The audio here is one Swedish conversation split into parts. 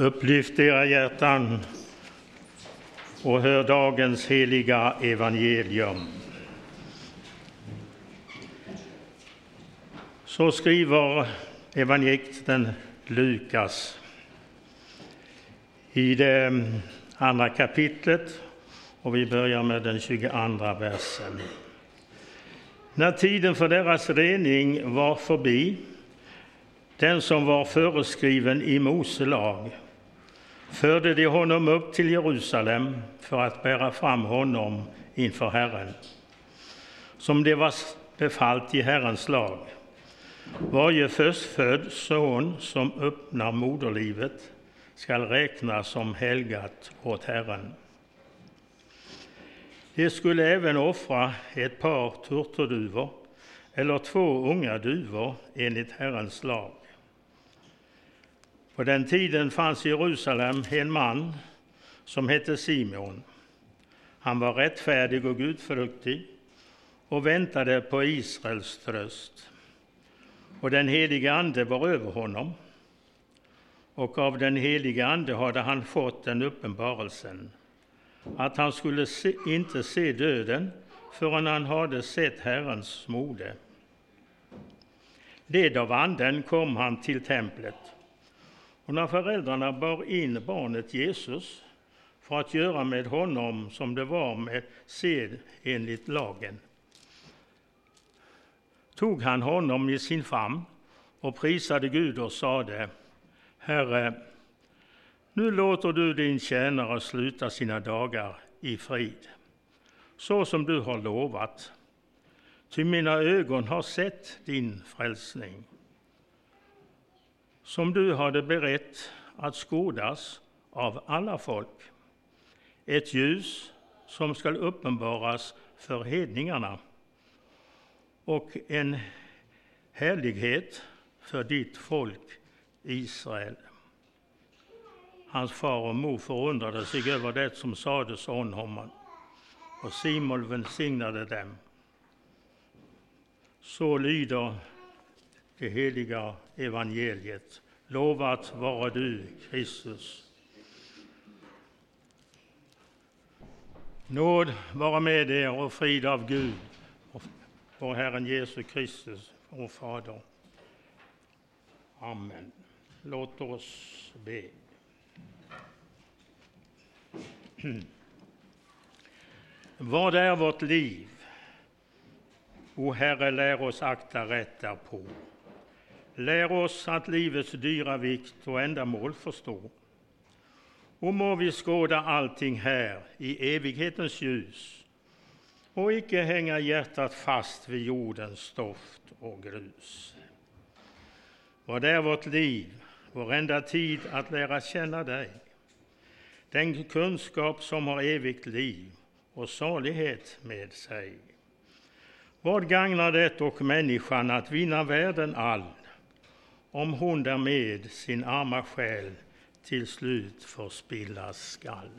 Upplyft era hjärtan och hör dagens heliga evangelium. Så skriver evangelisten Lukas i det andra kapitlet och vi börjar med den 22 versen. När tiden för deras rening var förbi, den som var föreskriven i Mose lag, förde de honom upp till Jerusalem för att bära fram honom inför Herren, som det var befallt i Herrens lag. Varje förstfödd son som öppnar moderlivet skall räknas som helgat åt Herren. De skulle även offra ett par turturduvor eller två unga duvor enligt Herrens lag. På den tiden fanns i Jerusalem en man som hette Simon. Han var rättfärdig och gudfruktig och väntade på Israels tröst. Och den helige Ande var över honom. Och av den helige Ande hade han fått den uppenbarelsen att han skulle se, inte se döden förrän han hade sett Herrens mode. Led av Anden kom han till templet och när föräldrarna bar in barnet Jesus för att göra med honom som det var med sed enligt lagen tog han honom i sin famn och prisade Gud och sade Herre, nu låter du din tjänare sluta sina dagar i frid, så som du har lovat. Ty mina ögon har sett din frälsning som du hade berett att skådas av alla folk. Ett ljus som skall uppenbaras för hedningarna och en härlighet för ditt folk Israel. Hans far och mor förundrade sig över det som sades om honom och Simon välsignade dem. Så lyder det heliga evangeliet. Lovat vare du, Kristus. Nåd vara med er och frid av Gud, vår Herren Jesus Kristus, vår Fader. Amen. Låt oss be. Vad är vårt liv? O Herre, lär oss akta rätt därpå. Lär oss att livets dyra vikt och ändamål förstå. Och må vi skåda allting här i evighetens ljus och icke hänga hjärtat fast vid jordens stoft och grus. Vad är vårt liv, vår enda tid att lära känna dig? Den kunskap som har evigt liv och salighet med sig. Vad gagnar det och människan att vinna världen all om hon därmed sin arma själ till slut förspillas skall.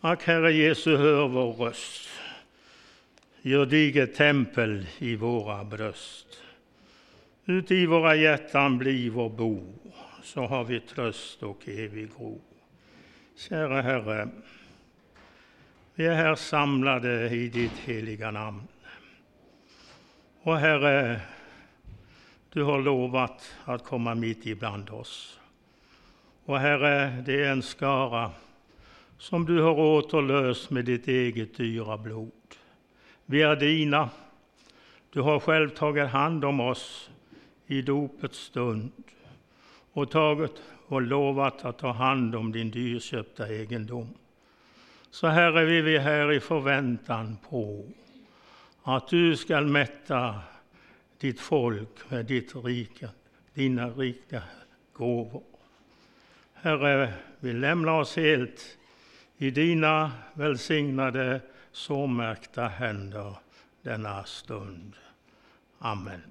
Ack, Herre Jesu, hör vår röst. Gör diget tempel i våra bröst. Ut i våra hjärtan bli vår bo, så har vi tröst och evig ro. Kära Herre, vi är här samlade i ditt heliga namn. Och Herre, du har lovat att komma mitt ibland oss. Och Herre, det är en skara som du har återlöst med ditt eget dyra blod. Vi är dina. Du har själv tagit hand om oss i dopets stund och tagit och lovat att ta hand om din dyrköpta egendom. Så Herre, vi är här i förväntan på att du skall mätta ditt folk med ditt rike, dina rika gåvor. Herre, vi lämnar oss helt i dina välsignade, sårmärkta händer denna stund. Amen.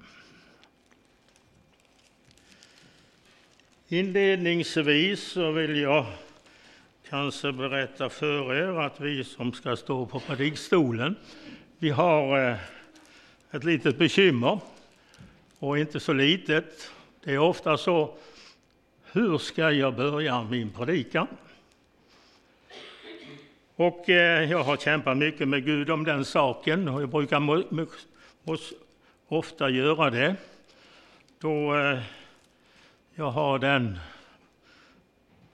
Inledningsvis så vill jag kanske berätta för er att vi som ska stå på predikstolen, vi har eh, ett litet bekymmer och inte så litet. Det är ofta så hur ska jag börja min predikan? Och eh, jag har kämpat mycket med Gud om den saken och jag brukar ofta göra det då eh, jag har den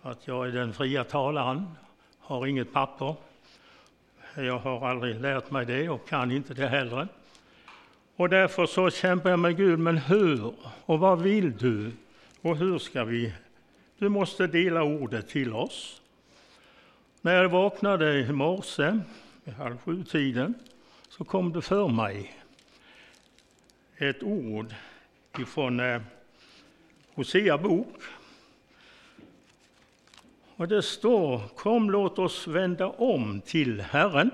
att jag är den fria talaren, har inget papper. Jag har aldrig lärt mig det och kan inte det heller. Och därför så kämpar jag med Gud, men hur och vad vill du och hur ska vi? Du måste dela ordet till oss. När jag vaknade i morse, vid halv sju-tiden, så kom det för mig ett ord ifrån eh, Hosea bok. Och det står Kom, låt oss vända om till Herren.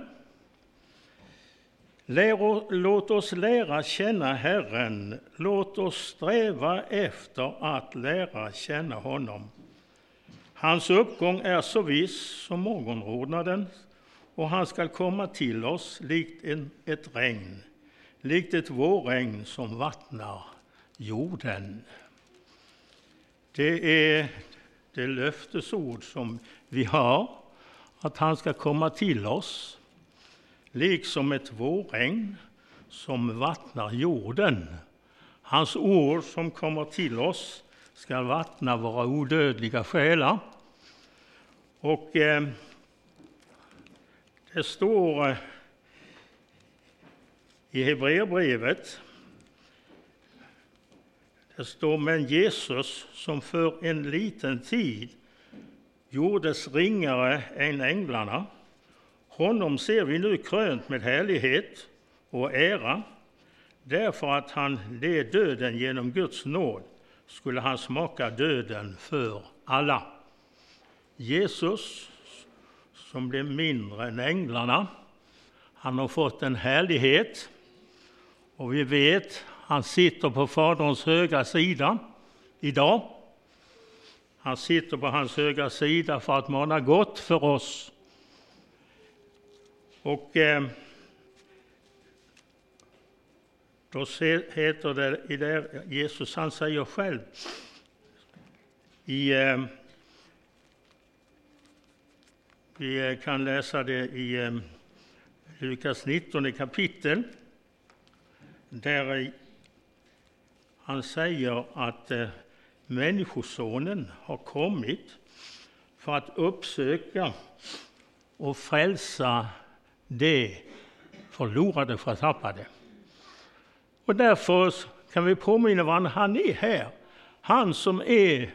Låt oss lära känna Herren, låt oss sträva efter att lära känna honom. Hans uppgång är så viss som morgonrodnaden, och han skall komma till oss likt en, ett regn, likt ett vårregn som vattnar jorden. Det är det löftesord som vi har, att han ska komma till oss, liksom ett vårregn som vattnar jorden. Hans ord som kommer till oss ska vattna våra odödliga själar och eh, det står eh, i Hebreerbrevet, det står men Jesus som för en liten tid gjordes ringare än änglarna, honom ser vi nu krönt med härlighet och ära, därför att han led döden genom Guds nåd skulle han smaka döden för alla. Jesus, som blev mindre än änglarna, han har fått en härlighet. Och vi vet, han sitter på Faderns högra sida idag. Han sitter på hans högra sida för att mana gott för oss. Och eh, då heter det, i det Jesus han säger själv i eh, vi kan läsa det i eh, Lukas 19 kapitel, där han säger att eh, Människosonen har kommit för att uppsöka och frälsa det förlorade, förtappade. Och därför kan vi påminna varandra, han är här. Han som är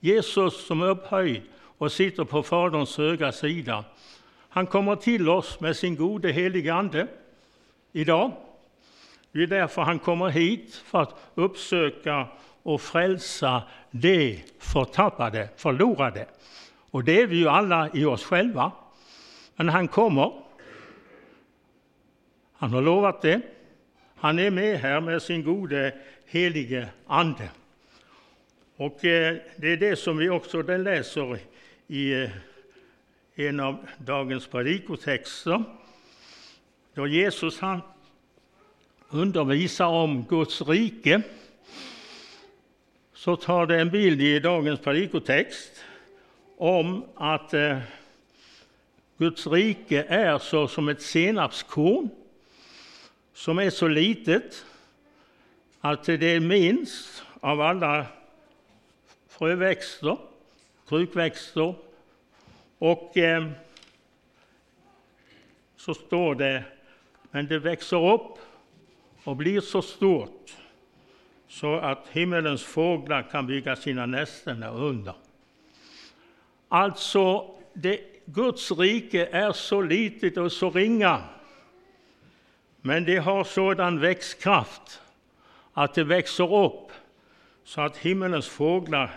Jesus som är upphöjd och sitter på Faderns högra sida. Han kommer till oss med sin gode helige Ande idag. Det är därför han kommer hit, för att uppsöka och frälsa det förtappade, förlorade. Och det är vi ju alla i oss själva. Men han kommer. Han har lovat det. Han är med här med sin gode helige Ande. Och eh, det är det som vi också läser i eh, en av dagens predikotexter då Jesus han undervisar om Guds rike så tar det en bild i dagens predikotext om att eh, Guds rike är så som ett senapskorn som är så litet att det är minst av alla fröväxter krukväxter. Och eh, så står det, men det växer upp och blir så stort så att himmelens fåglar kan bygga sina nästen under. Alltså, det, Guds rike är så litet och så ringa, men det har sådan växtkraft att det växer upp så att himmelens fåglar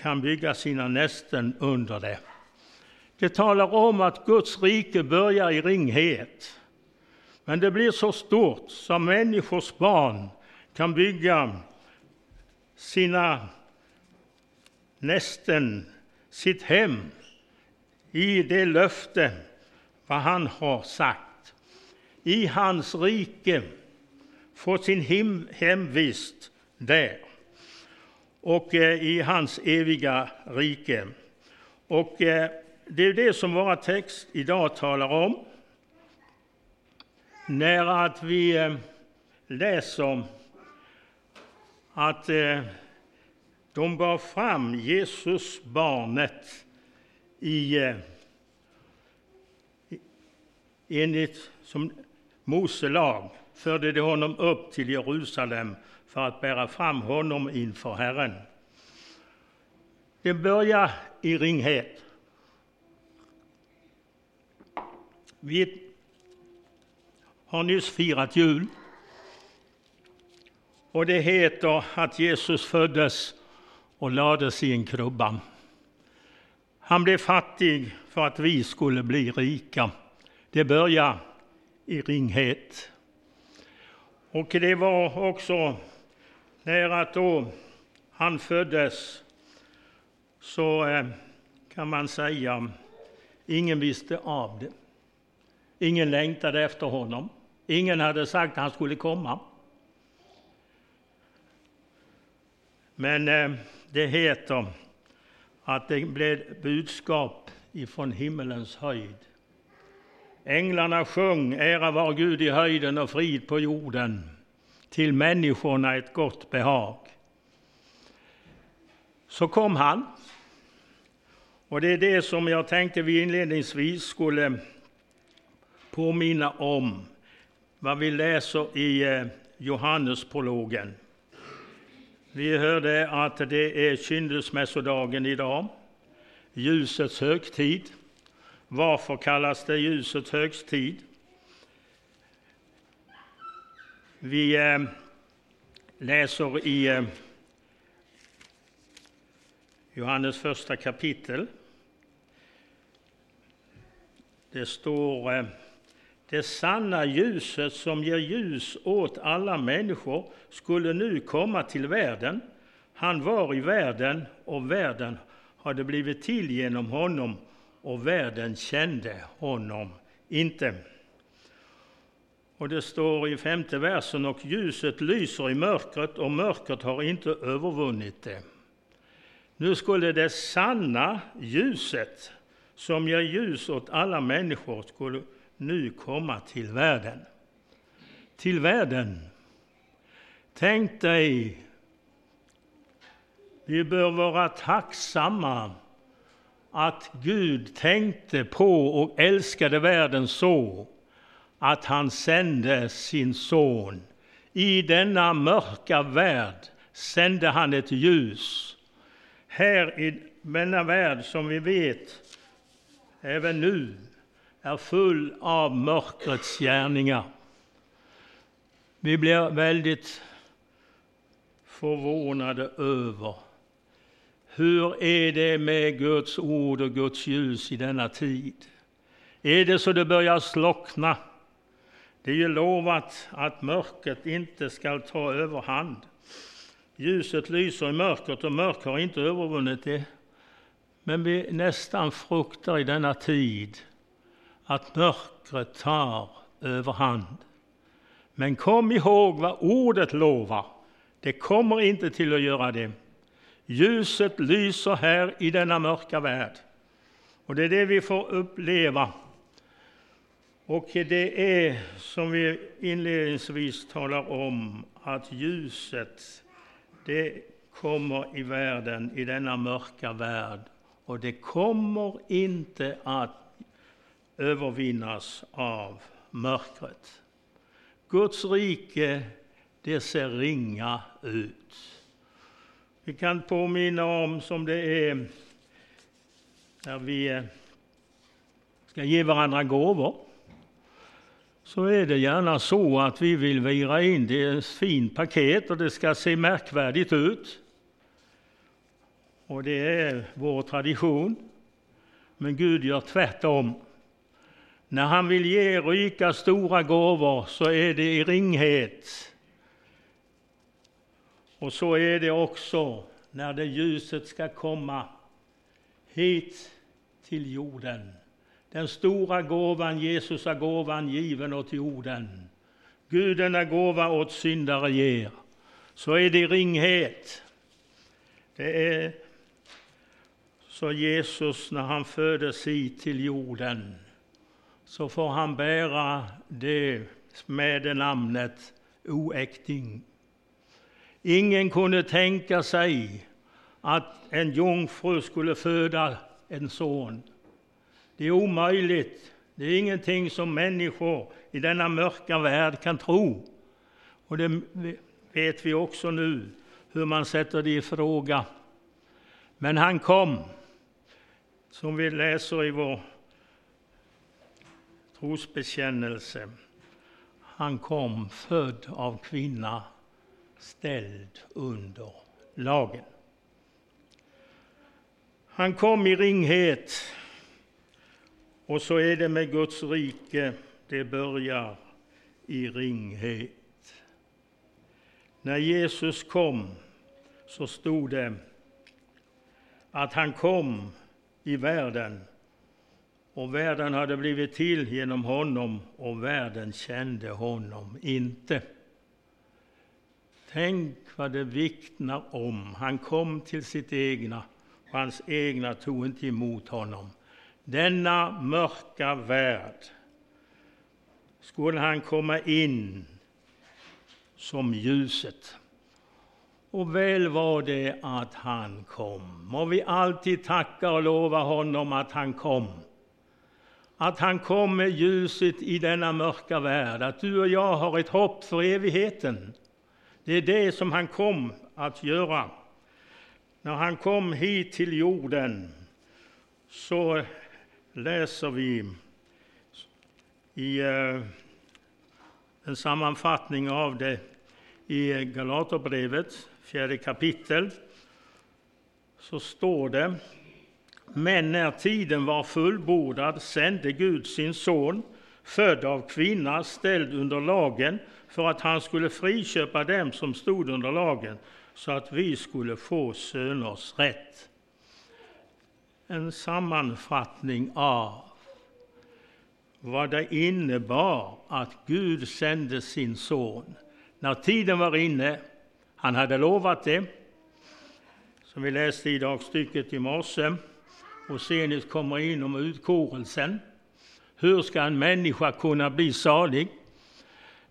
kan bygga sina nästen under det. Det talar om att Guds rike börjar i ringhet. Men det blir så stort som människors barn kan bygga sina nästen, sitt hem, i det löfte vad han har sagt. I hans rike, få sin hemvist där. och eh, i hans eviga rike. Och eh, det är det som vår text idag talar om. När att vi eh, läser att eh, de bar fram Jesus, barnet, i, eh, enligt som Mose lag förde de honom upp till Jerusalem för att bära fram honom inför Herren. Det börjar i ringhet. Vi har nyss firat jul. Och det heter att Jesus föddes och lades i en krubba. Han blev fattig för att vi skulle bli rika. Det börjar i ringhet. Och det var också när att då han föddes så eh, kan man säga ingen visste av det. Ingen längtade efter honom. Ingen hade sagt att han skulle komma. Men eh, det heter att det blev budskap ifrån himmelens höjd. Änglarna sjöng ära var Gud i höjden och frid på jorden, till människorna ett gott behag. Så kom han. Och det är det som jag tänkte vi inledningsvis skulle påminna om, vad vi läser i eh, Johannesprologen. Vi hörde att det är kyndelsmässodagen idag, ljusets högtid. Varför kallas det ljusets högtid? Vi eh, läser i eh, Johannes första kapitel. Det står eh, det sanna ljuset som ger ljus åt alla människor skulle nu komma till världen. Han var i världen och världen hade blivit till genom honom och världen kände honom inte. Och det står i femte versen, och ljuset lyser i mörkret och mörkret har inte övervunnit det. Nu skulle det sanna ljuset som ger ljus åt alla människor skulle nu komma till världen. Till världen. Tänk dig, vi bör vara tacksamma att Gud tänkte på och älskade världen så att han sände sin son. I denna mörka värld sände han ett ljus. Här i denna värld som vi vet även nu är full av mörkrets gärningar. Vi blir väldigt förvånade över hur är det med Guds ord och Guds ljus i denna tid? Är det så det börjar slockna? Det är ju lovat att mörkret inte skall ta överhand. Ljuset lyser i mörkret och mörkret har inte övervunnit det. Men vi nästan fruktar i denna tid att mörkret tar överhand. Men kom ihåg vad ordet lovar. Det kommer inte till att göra det. Ljuset lyser här i denna mörka värld. Och det är det vi får uppleva. Och det är som vi inledningsvis talar om, att ljuset det kommer i världen, i denna mörka värld. Och det kommer inte att övervinnas av mörkret. Guds rike, det ser ringa ut. Vi kan påminna om som det är när vi eh, ska ge varandra gåvor. Så är det gärna så att vi vill vira in det i ett fint paket och det ska se märkvärdigt ut. Och det är vår tradition. Men Gud gör tvärtom. När han vill ge rika stora gåvor så är det i ringhet. Och så är det också när det ljuset ska komma hit till jorden. Den stora gåvan, Jesus är gåvan given åt jorden. Gud denna gåva åt syndare ger. Så är det i ringhet. Det är så Jesus, när han föddes hit till jorden, så får han bära det med det namnet oäkting. Ingen kunde tänka sig att en jungfru skulle föda en son. Det är omöjligt. Det är ingenting som människor i denna mörka värld kan tro. Och det vet vi också nu, hur man sätter det i fråga. Men han kom, som vi läser i vår trosbekännelse. Han kom född av kvinna, ställd under lagen. Han kom i ringhet. Och så är det med Guds rike, det börjar i ringhet. När Jesus kom så stod det att han kom i världen och världen hade blivit till genom honom och världen kände honom inte. Tänk vad det vittnar om. Han kom till sitt egna och hans egna tog inte emot honom. Denna mörka värld skulle han komma in som ljuset. Och väl var det att han kom. Må vi alltid tacka och lova honom att han kom. Att han kom med ljuset i denna mörka värld, att du och jag har ett hopp för evigheten. Det är det som han kom att göra. När han kom hit till jorden så läser vi i eh, en sammanfattning av det i Galaterbrevet, fjärde kapitel, så står det Men när tiden var fullbordad sände Gud sin son, född av kvinna, ställd under lagen, för att han skulle friköpa dem som stod under lagen, så att vi skulle få söners rätt. En sammanfattning av vad det innebar att Gud sände sin son när tiden var inne. Han hade lovat det, som vi läste i dagstycket i morse. Och senast kommer in om utkorelsen. Hur ska en människa kunna bli salig?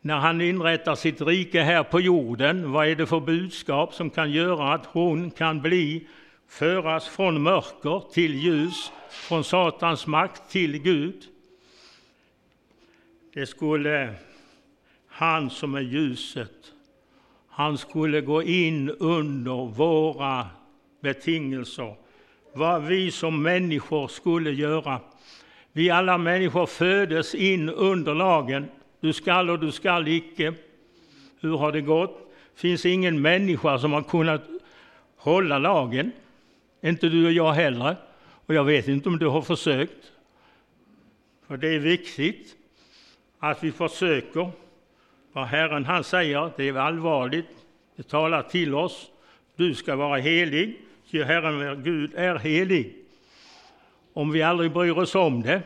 När han inrättar sitt rike här på jorden, vad är det för budskap som kan göra att hon kan bli föras från mörker till ljus, från Satans makt till Gud? Det skulle han som är ljuset, han skulle gå in under våra betingelser, vad vi som människor skulle göra. Vi alla människor födes in under lagen. Du skall och du skall icke. Hur har det gått? Finns ingen människa som har kunnat hålla lagen. Inte du och jag heller. Och jag vet inte om du har försökt. För det är viktigt att vi försöker. Vad Herren han säger, det är allvarligt. Det talar till oss. Du ska vara helig, ty Herren vår Gud är helig. Om vi aldrig bryr oss om det,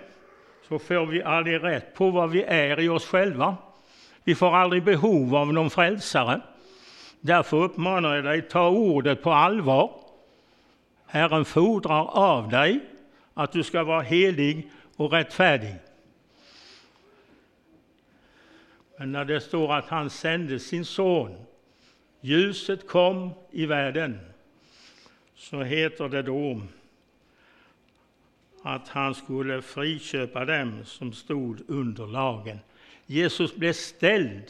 så får vi aldrig rätt på vad vi är i oss själva. Vi får aldrig behov av någon frälsare. Därför uppmanar jag dig, ta ordet på allvar. Herren fordrar av dig att du ska vara helig och rättfärdig. Men när det står att han sände sin son, ljuset kom i världen, så heter det då att han skulle friköpa dem som stod under lagen. Jesus blev ställd.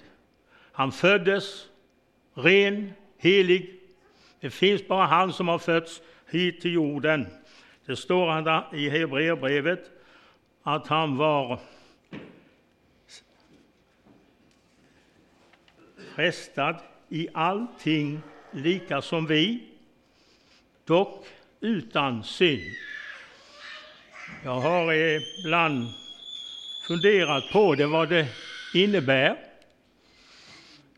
Han föddes ren, helig. Det finns bara han som har fötts hit till jorden. Det står i Hebreerbrevet att han var frestad i allting lika som vi, dock utan synd. Jag har ibland funderat på det, vad det innebär.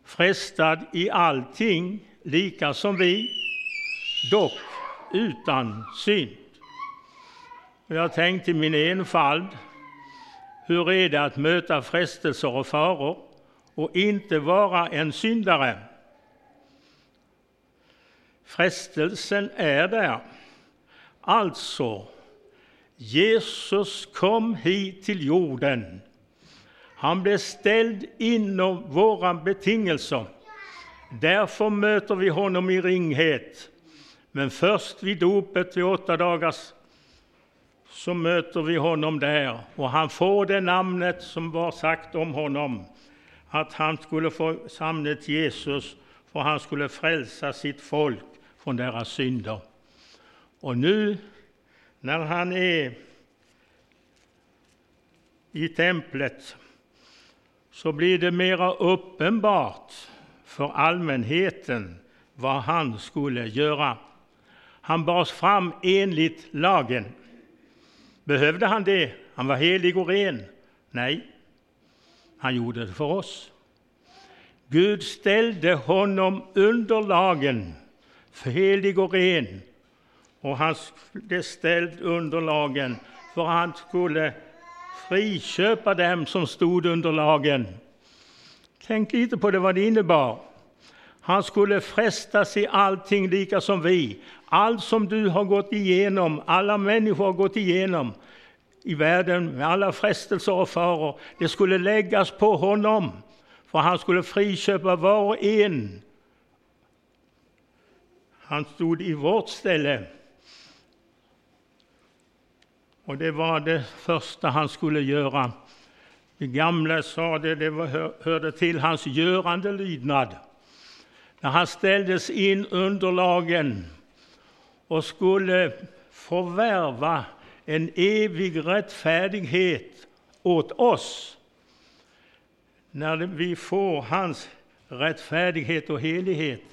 Frestad i allting lika som vi, dock utan synd. Jag tänkte i min enfald, hur är det att möta frestelser och faror? och inte vara en syndare. Frestelsen är där. Alltså, Jesus kom hit till jorden. Han blev ställd inom våra betingelser. Därför möter vi honom i ringhet. Men först vid dopet vid åtta dagars så möter vi honom där och han får det namnet som var sagt om honom, att han skulle få namnet Jesus för han skulle frälsa sitt folk från deras synder. Och nu när han är i templet så blir det mera uppenbart för allmänheten vad han skulle göra. Han bars fram enligt lagen. Behövde han det? Han var helig och ren. Nej, han gjorde det för oss. Gud ställde honom under lagen, för helig och ren. Och han blev ställd under lagen för att han skulle friköpa dem som stod under lagen. Tänk lite på det vad det innebar. Han skulle frestas i allting lika som vi. Allt som du har gått igenom, alla människor har gått igenom i världen med alla frestelser och faror, det skulle läggas på honom. För han skulle friköpa var och en. Han stod i vårt ställe. Och det var det första han skulle göra. De gamla sa det, det hörde till hans görande lydnad. När han ställdes in under lagen och skulle förvärva en evig rättfärdighet åt oss. När vi får hans rättfärdighet och helighet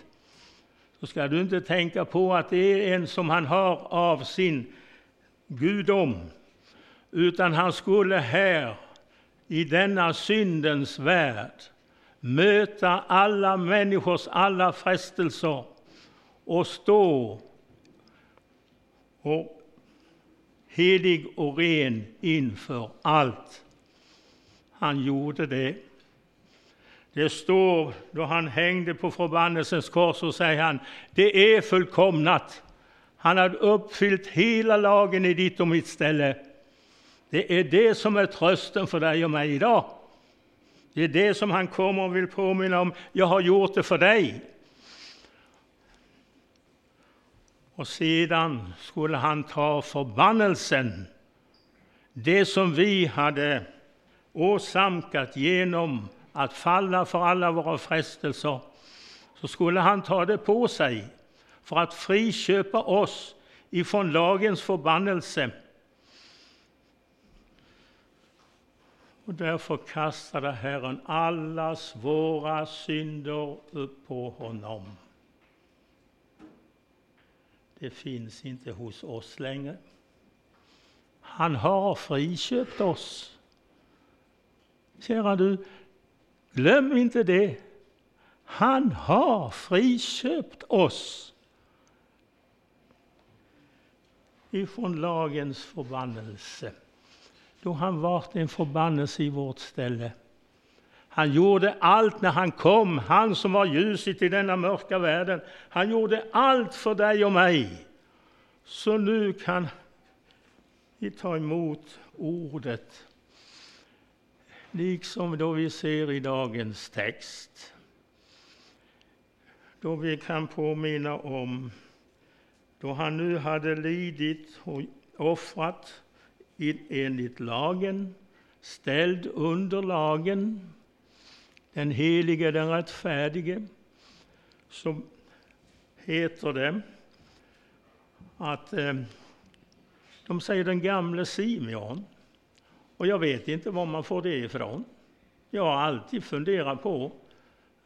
så ska du inte tänka på att det är en som han har av sin gudom, utan han skulle här i denna syndens värld möta alla människors alla frestelser och stå och helig och ren inför allt. Han gjorde det. Det står då han hängde på förbannelsens kors, så säger han, det är fullkomnat. Han hade uppfyllt hela lagen i ditt och mitt ställe. Det är det som är trösten för dig och mig idag. Det är det som han kommer och vill påminna om. Jag har gjort det för dig. Och sedan skulle han ta förbannelsen, det som vi hade åsamkat genom att falla för alla våra frestelser, så skulle han ta det på sig för att friköpa oss ifrån lagens förbannelse. Och därför kastade Herren allas våra synder upp på honom. Det finns inte hos oss längre. Han har friköpt oss. Kära du, glöm inte det. Han har friköpt oss ifrån lagens förbannelse, då han vart en förbannelse i vårt ställe. Han gjorde allt när han kom, han som var ljuset i denna mörka världen. Han gjorde allt för dig och mig. Så nu kan vi ta emot ordet, liksom då vi ser i dagens text. Då vi kan påminna om då han nu hade lidit och offrat enligt lagen, ställd under lagen, den helige, den rättfärdige, så heter det att eh, de säger den gamle Simeon. Och jag vet inte var man får det ifrån. Jag har alltid funderat på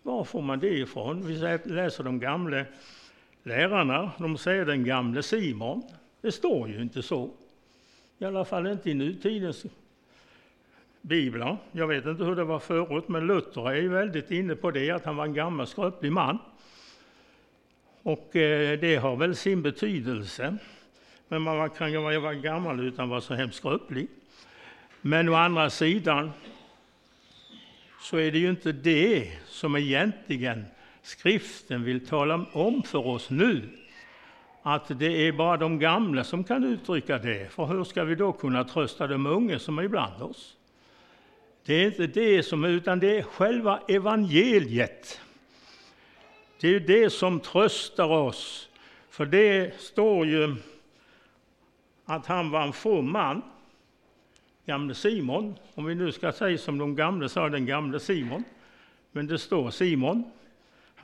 var får man det ifrån? Vi läser de gamla lärarna, de säger den gamle Simon. Det står ju inte så. I alla fall inte i nutidens biblar. Jag vet inte hur det var förut, men Luther är ju väldigt inne på det, att han var en gammal skröplig man. Och eh, det har väl sin betydelse. Men man kan ju vara gammal utan att vara så hemskt skröplig. Men å andra sidan så är det ju inte det som egentligen skriften vill tala om för oss nu att det är bara de gamla som kan uttrycka det. För hur ska vi då kunna trösta de unga som är ibland oss? Det är inte det som utan det är själva evangeliet. Det är det som tröstar oss. För det står ju att han var en from man, gamle Simon. Om vi nu ska säga som de gamla sa, den gamle Simon. Men det står Simon.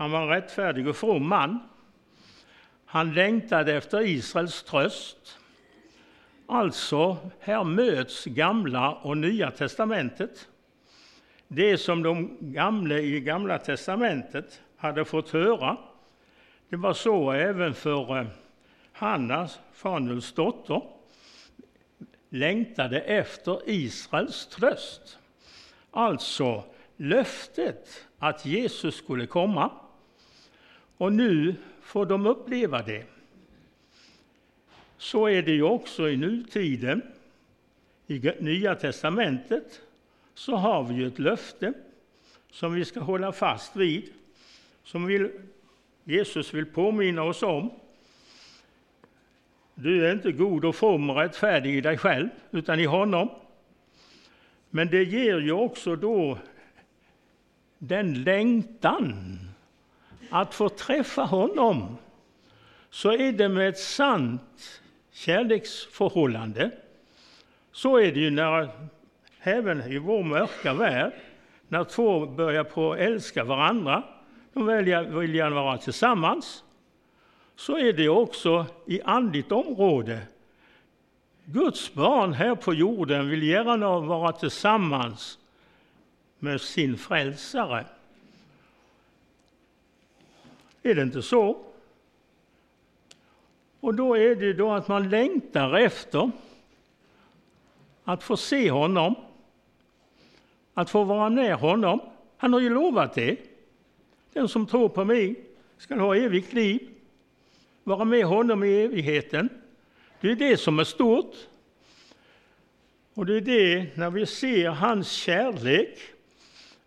Han var en rättfärdig och from man. Han längtade efter Israels tröst. Alltså, här möts gamla och nya testamentet. Det som de gamla i gamla testamentet hade fått höra, det var så även för eh, Hanna, Fanuels dotter, längtade efter Israels tröst. Alltså löftet att Jesus skulle komma. Och nu får de uppleva det. Så är det ju också i nutiden. I Nya testamentet så har vi ju ett löfte som vi ska hålla fast vid, som vill, Jesus vill påminna oss om. Du är inte god och from och rättfärdig i dig själv, utan i honom. Men det ger ju också då den längtan att få träffa honom. Så är det med ett sant kärleksförhållande. Så är det ju när, även i vår mörka värld, när två börjar på älska varandra, de vill gärna vara tillsammans, så är det också i andligt område. Guds barn här på jorden vill gärna vara tillsammans med sin frälsare. Är det inte så? Och då är det då att man längtar efter att få se honom, att få vara med honom. Han har ju lovat det. Den som tror på mig ska ha evigt liv, vara med honom i evigheten. Det är det som är stort. Och det är det, när vi ser hans kärlek,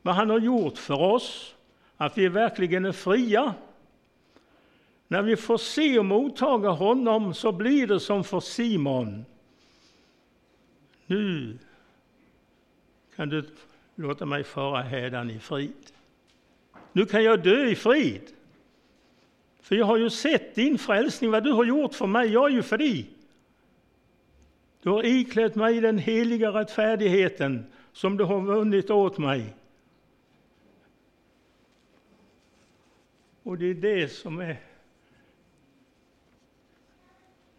vad han har gjort för oss, att vi verkligen är fria när vi får se och mottaga honom så blir det som för Simon. Nu kan du låta mig fara hädan i frid. Nu kan jag dö i frid. För jag har ju sett din frälsning, vad du har gjort för mig, jag är ju fri. Du har iklätt mig den heliga rättfärdigheten som du har vunnit åt mig. Och det är det som är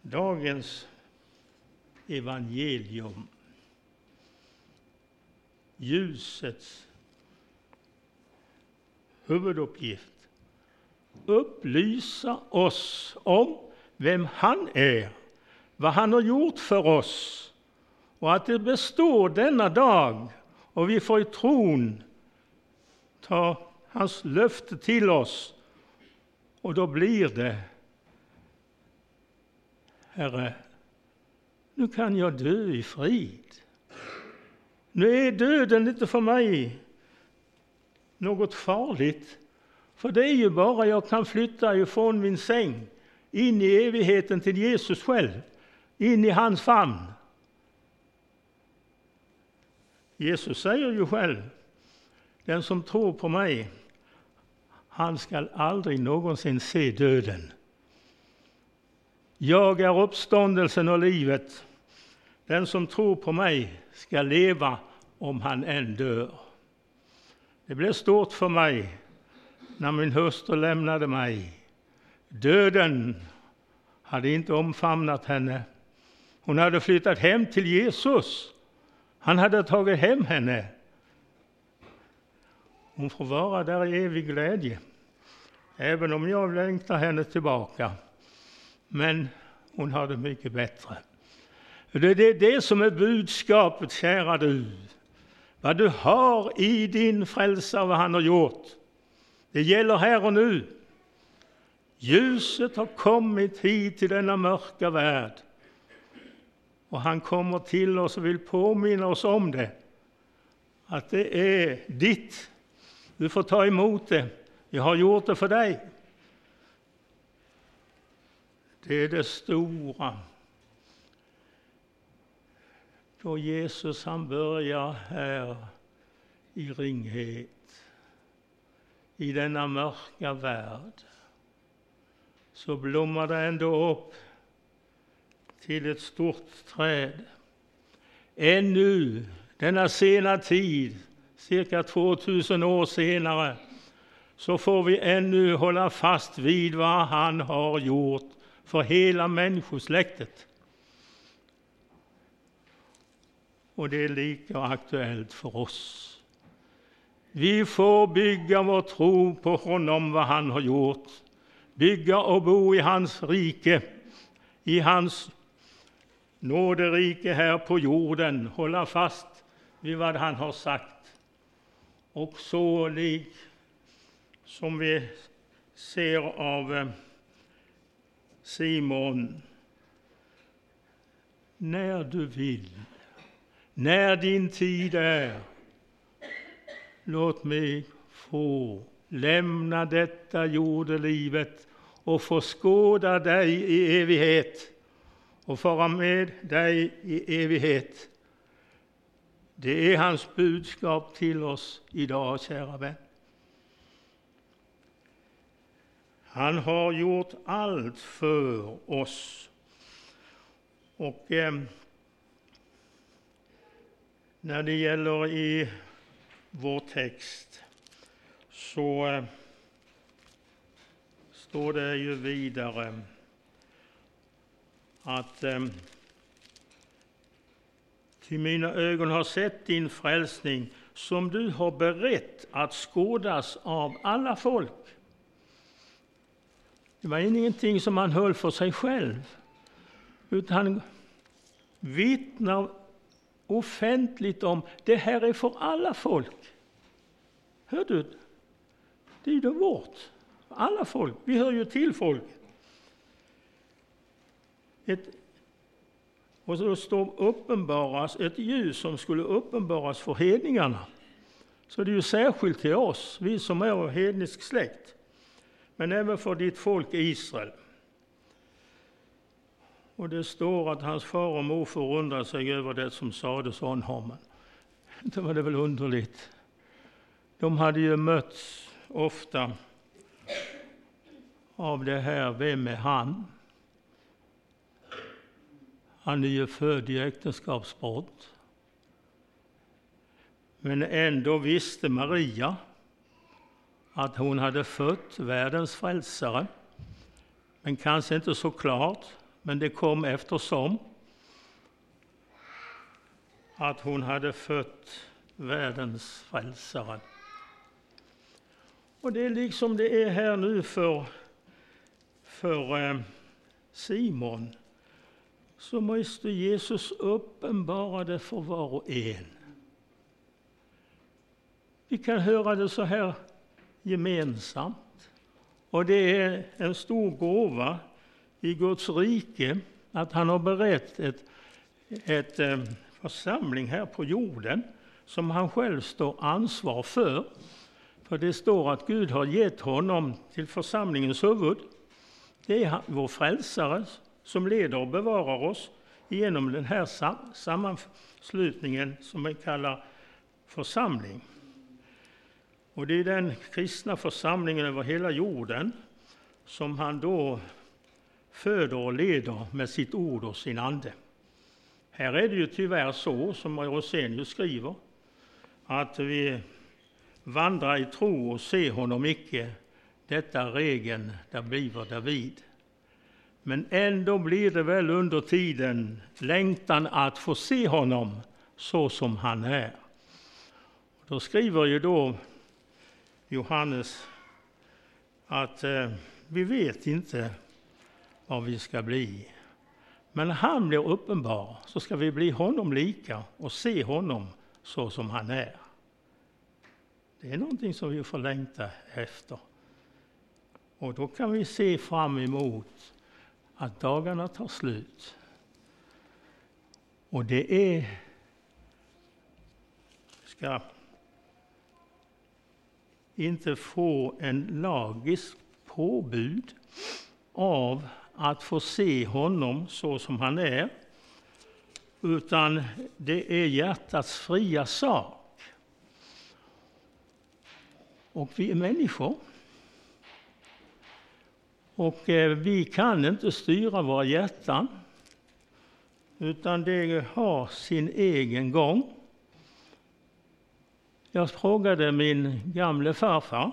Dagens evangelium, ljusets huvuduppgift, upplysa oss om vem han är, vad han har gjort för oss och att det består denna dag och vi får i tron ta hans löfte till oss och då blir det Herre, nu kan jag dö i frid. Nu är döden inte för mig något farligt, för det är ju bara jag kan flytta ifrån min säng in i evigheten till Jesus själv, in i hans famn. Jesus säger ju själv, den som tror på mig, han skall aldrig någonsin se döden. Jag är uppståndelsen och livet. Den som tror på mig ska leva om han än dör. Det blev stort för mig när min hustru lämnade mig. Döden hade inte omfamnat henne. Hon hade flyttat hem till Jesus. Han hade tagit hem henne. Hon får vara där i evig glädje, även om jag längtar henne tillbaka. Men hon har det mycket bättre. Det är det som är budskapet, kära du. Vad du har i din frälsare, vad han har gjort. Det gäller här och nu. Ljuset har kommit hit till denna mörka värld. Och han kommer till oss och vill påminna oss om det. Att det är ditt. Du får ta emot det Jag har gjort det för dig. Det är det stora. Då Jesus han börjar här i ringhet, i denna mörka värld, så blommar det ändå upp till ett stort träd. Ännu, denna sena tid, cirka 2000 år senare, så får vi ännu hålla fast vid vad han har gjort för hela människosläktet. Och det är lika aktuellt för oss. Vi får bygga vår tro på honom, vad han har gjort. Bygga och bo i hans rike, i hans nåderike här på jorden. Hålla fast vid vad han har sagt. Och så lik som vi ser av eh, Simon. När du vill, när din tid är, låt mig få lämna detta jordelivet och få skåda dig i evighet och fara med dig i evighet. Det är hans budskap till oss idag, kära vän. Han har gjort allt för oss. Och eh, när det gäller i vår text så eh, står det ju vidare att eh, till mina ögon har sett din frälsning som du har berett att skådas av alla folk. Det var ingenting som han höll för sig själv, utan han vittnar offentligt om det här är för alla folk. Hör du? Det är ju vårt. Alla folk. Vi hör ju till folk. Ett, och så står uppenbaras ett ljus som skulle uppenbaras för hedningarna. Så det är ju särskilt till oss, vi som är av hednisk släkt men även för ditt folk Israel. Och det står att hans far och mor förundrade sig över det som sades om honom. Det var det väl underligt. De hade ju mötts ofta av det här, vem är han? Han är ju född i äktenskapsbrott. Men ändå visste Maria att hon hade fött världens frälsare. Men kanske inte så klart, men det kom eftersom att hon hade fött världens frälsare. Och det är liksom det är här nu för, för eh, Simon. Så måste Jesus uppenbara det för var och en. Vi kan höra det så här gemensamt. Och det är en stor gåva i Guds rike att han har berett ett, ett eh, församling här på jorden som han själv står ansvar för. För det står att Gud har gett honom till församlingens huvud. Det är vår frälsare som leder och bevarar oss genom den här sammanslutningen som vi kallar församling. Och det är den kristna församlingen över hela jorden som han då föder och leder med sitt ord och sin ande. Här är det ju tyvärr så, som Rosenius skriver, att vi vandrar i tro och ser honom icke, detta regeln där bliver David. Men ändå blir det väl under tiden längtan att få se honom så som han är. Då skriver ju då Johannes att eh, vi vet inte vad vi ska bli. Men när han blir uppenbar så ska vi bli honom lika och se honom så som han är. Det är någonting som vi får längta efter. Och då kan vi se fram emot att dagarna tar slut. Och det är... ska inte få en lagisk påbud av att få se honom så som han är, utan det är hjärtats fria sak. Och vi är människor. Och eh, vi kan inte styra våra hjärtan, utan det har sin egen gång. Jag frågade min gamle farfar,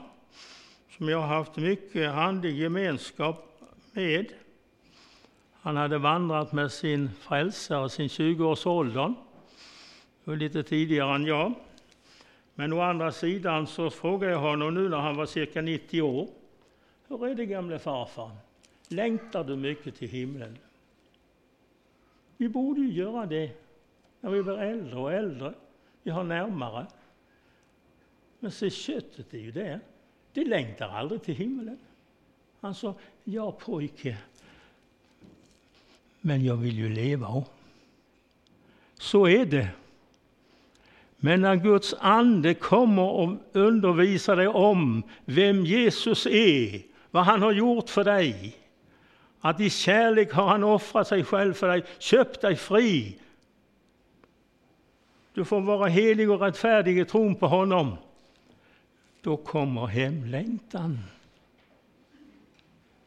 som jag haft mycket andlig gemenskap med. Han hade vandrat med sin frälsare sin 20-årsåldern, lite tidigare än jag. Men å andra sidan så frågade jag honom nu när han var cirka 90 år. Hur är det gamle farfar? Längtar du mycket till himlen? Vi borde ju göra det när vi blir äldre och äldre. Vi har närmare. Men se, köttet är ju där. Det längtar aldrig till himlen. Han sa, ja pojke, men jag vill ju leva. Så är det. Men när Guds ande kommer och undervisar dig om vem Jesus är, vad han har gjort för dig, att i kärlek har han offrat sig själv för dig, köpt dig fri. Du får vara helig och rättfärdig i tron på honom. Då kommer hemlängtan.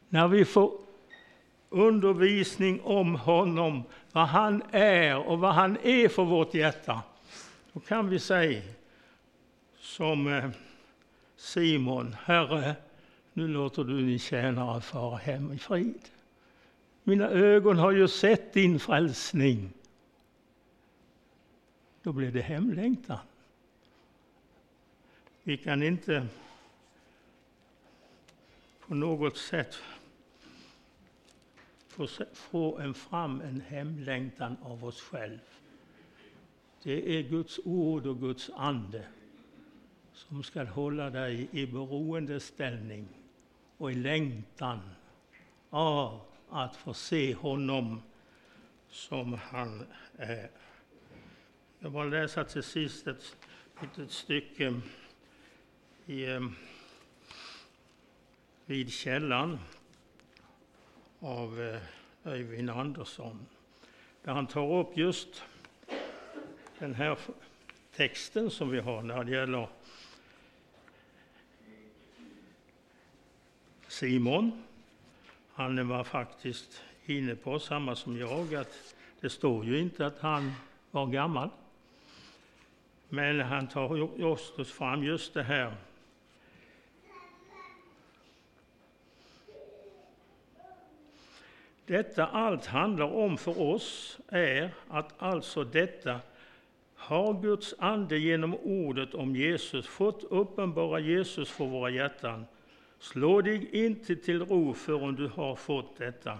När vi får undervisning om honom, vad han är och vad han är för vårt hjärta, då kan vi säga som eh, Simon, Herre, nu låter du din tjänare fara hem i frid. Mina ögon har ju sett din frälsning. Då blir det hemlängtan. Vi kan inte på något sätt få en fram en hemlängtan av oss själva. Det är Guds ord och Guds ande som ska hålla dig i beroendeställning och i längtan av att få se honom som han är. Jag vill läsa till sist ett litet stycke i, eh, vid källan av eh, Öyvind Andersson där han tar upp just den här texten som vi har när det gäller Simon. Han var faktiskt inne på samma som jag, att det står ju inte att han var gammal. Men han tar just fram just det här Detta allt handlar om för oss är att alltså detta har Guds ande genom ordet om Jesus fått uppenbara Jesus för våra hjärtan. Slå dig inte till ro förrän du har fått detta.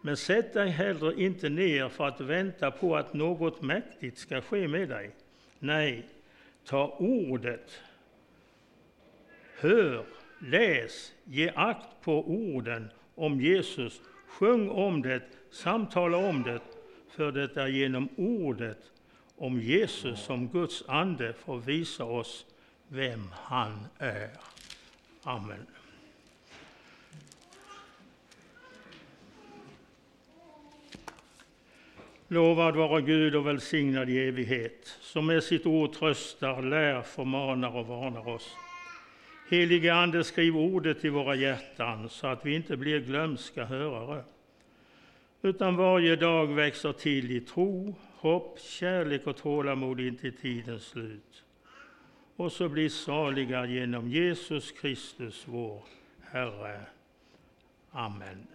Men sätt dig heller inte ner för att vänta på att något mäktigt ska ske med dig. Nej, ta ordet. Hör, läs, ge akt på orden om Jesus Sjung om det, samtala om det, för det är genom ordet om Jesus som Guds ande får visa oss vem han är. Amen. Lovad vara Gud och välsignad i evighet, som med sitt ord tröstar, lär, förmanar och varnar oss. Helige Ande, skriv ordet i våra hjärtan så att vi inte blir glömska hörare, utan varje dag växer till i tro, hopp, kärlek och tålamod intill tidens slut. Och så blir saliga genom Jesus Kristus, vår Herre. Amen.